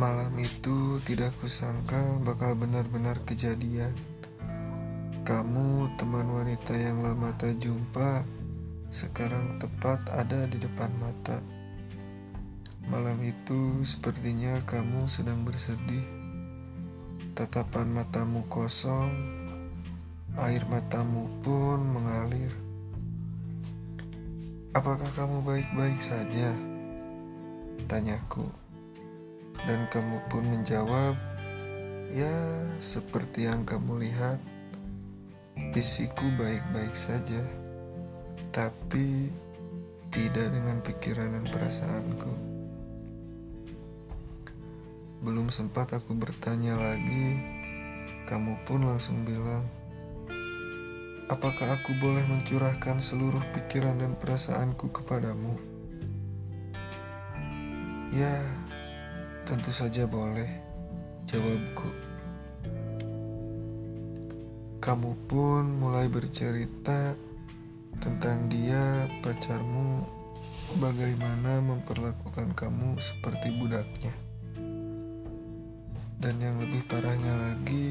Malam itu tidak kusangka bakal benar-benar kejadian. Kamu teman wanita yang lama tak jumpa, sekarang tepat ada di depan mata. Malam itu sepertinya kamu sedang bersedih. Tatapan matamu kosong, air matamu pun mengalir. Apakah kamu baik-baik saja? Tanyaku. Dan kamu pun menjawab, "Ya, seperti yang kamu lihat, fisikku baik-baik saja, tapi tidak dengan pikiran dan perasaanku." Belum sempat aku bertanya lagi, kamu pun langsung bilang, "Apakah aku boleh mencurahkan seluruh pikiran dan perasaanku kepadamu?" Ya, Tentu saja boleh, jawabku. Kamu pun mulai bercerita tentang dia, pacarmu, bagaimana memperlakukan kamu seperti budaknya. Dan yang lebih parahnya lagi,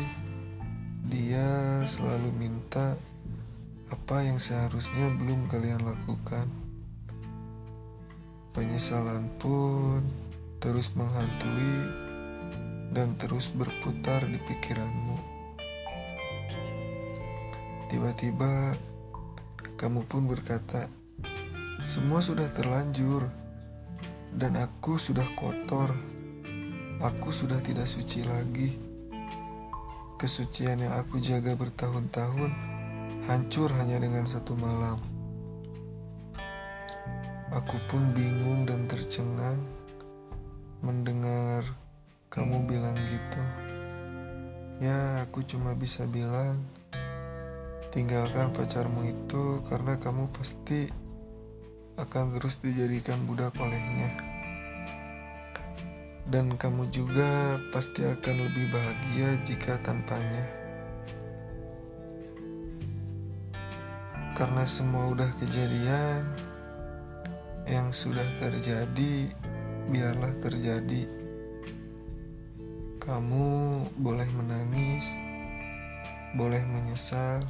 dia selalu minta apa yang seharusnya belum kalian lakukan. Penyesalan pun terus menghantui dan terus berputar di pikiranmu. Tiba-tiba kamu pun berkata, "Semua sudah terlanjur, dan aku sudah kotor. Aku sudah tidak suci lagi. Kesucian yang aku jaga bertahun-tahun hancur hanya dengan satu malam." Aku pun bingung dan tercengang mendengar kamu bilang gitu. Ya, aku cuma bisa bilang, tinggalkan pacarmu itu karena kamu pasti akan terus dijadikan budak olehnya. Dan kamu juga pasti akan lebih bahagia jika tanpanya. Karena semua udah kejadian yang sudah terjadi biarlah terjadi. Kamu boleh menangis, boleh menyesal,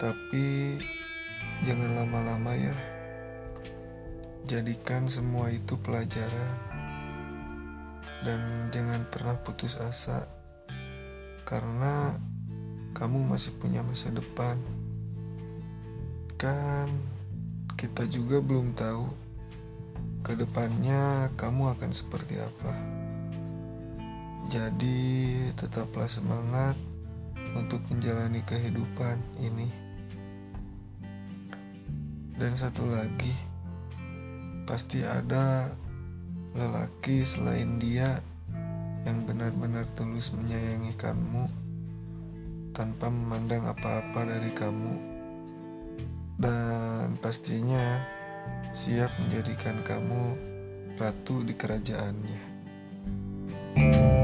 tapi jangan lama-lama ya. Jadikan semua itu pelajaran, dan jangan pernah putus asa, karena kamu masih punya masa depan. Kan, kita juga belum tahu ke depannya kamu akan seperti apa. Jadi, tetaplah semangat untuk menjalani kehidupan ini. Dan satu lagi, pasti ada lelaki selain dia yang benar-benar tulus menyayangi kamu tanpa memandang apa-apa dari kamu. Dan pastinya siap menjadikan kamu ratu di kerajaannya. thank you